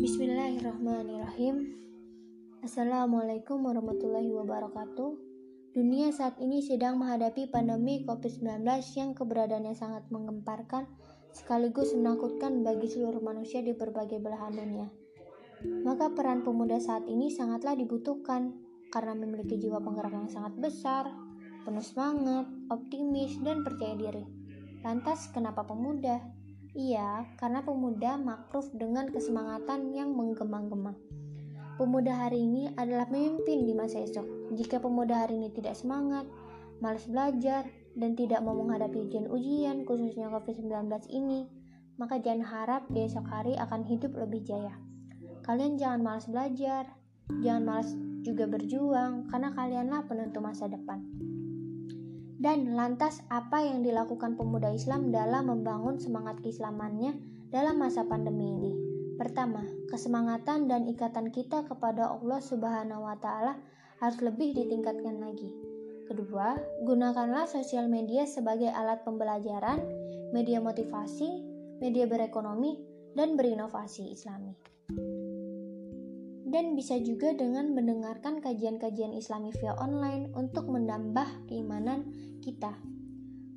Bismillahirrahmanirrahim. Assalamualaikum warahmatullahi wabarakatuh. Dunia saat ini sedang menghadapi pandemi COVID-19 yang keberadaannya sangat menggemparkan sekaligus menakutkan bagi seluruh manusia di berbagai belahan dunia. Maka peran pemuda saat ini sangatlah dibutuhkan karena memiliki jiwa penggerak yang sangat besar, penuh semangat, optimis, dan percaya diri. Lantas, kenapa pemuda? Iya, karena pemuda makruf dengan kesemangatan yang menggema-gema. Pemuda hari ini adalah pemimpin di masa esok. Jika pemuda hari ini tidak semangat, malas belajar, dan tidak mau menghadapi ujian-ujian, khususnya COVID-19 ini, maka jangan harap di esok hari akan hidup lebih jaya. Kalian jangan malas belajar, jangan malas juga berjuang, karena kalianlah penentu masa depan. Dan lantas apa yang dilakukan pemuda Islam dalam membangun semangat keislamannya dalam masa pandemi ini? Pertama, kesemangatan dan ikatan kita kepada Allah Subhanahu wa taala harus lebih ditingkatkan lagi. Kedua, gunakanlah sosial media sebagai alat pembelajaran, media motivasi, media berekonomi, dan berinovasi Islami dan bisa juga dengan mendengarkan kajian-kajian Islami via online untuk menambah keimanan kita.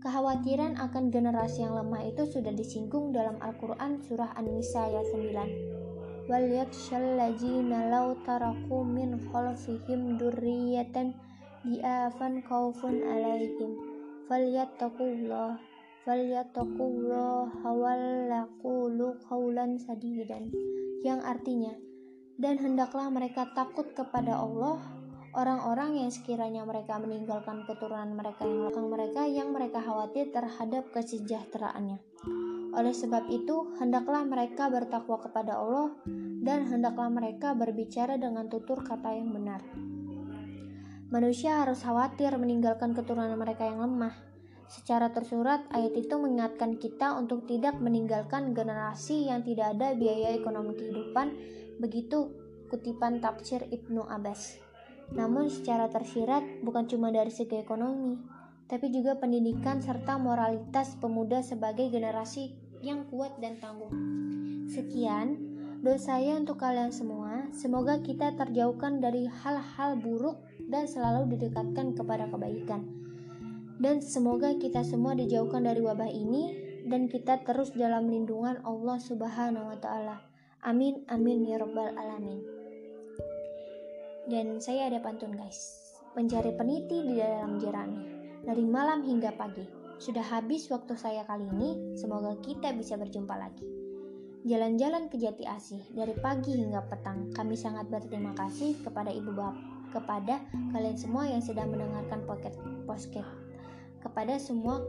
Kekhawatiran akan generasi yang lemah itu sudah disinggung dalam Al-Quran Surah An-Nisa ayat 9. Wal durriyatan alaihim sadidan yang artinya dan hendaklah mereka takut kepada Allah orang-orang yang sekiranya mereka meninggalkan keturunan mereka yang belakang mereka yang mereka khawatir terhadap kesejahteraannya. Oleh sebab itu, hendaklah mereka bertakwa kepada Allah dan hendaklah mereka berbicara dengan tutur kata yang benar. Manusia harus khawatir meninggalkan keturunan mereka yang lemah. Secara tersurat, ayat itu mengingatkan kita untuk tidak meninggalkan generasi yang tidak ada biaya ekonomi kehidupan Begitu kutipan tafsir Ibnu Abbas. Namun secara tersirat bukan cuma dari segi ekonomi, tapi juga pendidikan serta moralitas pemuda sebagai generasi yang kuat dan tangguh. Sekian doa saya untuk kalian semua. Semoga kita terjauhkan dari hal-hal buruk dan selalu didekatkan kepada kebaikan. Dan semoga kita semua dijauhkan dari wabah ini dan kita terus dalam lindungan Allah Subhanahu wa taala. Amin, amin ya robbal alamin. Dan saya ada pantun guys. Mencari peniti di dalam jerami. Dari malam hingga pagi. Sudah habis waktu saya kali ini. Semoga kita bisa berjumpa lagi. Jalan-jalan ke Jati Asih dari pagi hingga petang. Kami sangat berterima kasih kepada Ibu Bap, kepada kalian semua yang sedang mendengarkan pocket posket. Kepada semua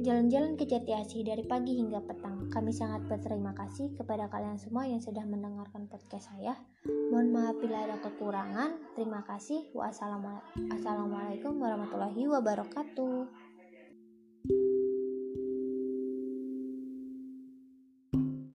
Jalan-jalan ke Jati Asih dari pagi hingga petang. Kami sangat berterima kasih kepada kalian semua yang sudah mendengarkan podcast saya. Mohon maaf bila ada kekurangan. Terima kasih. Wassalamualaikum warahmatullahi wabarakatuh.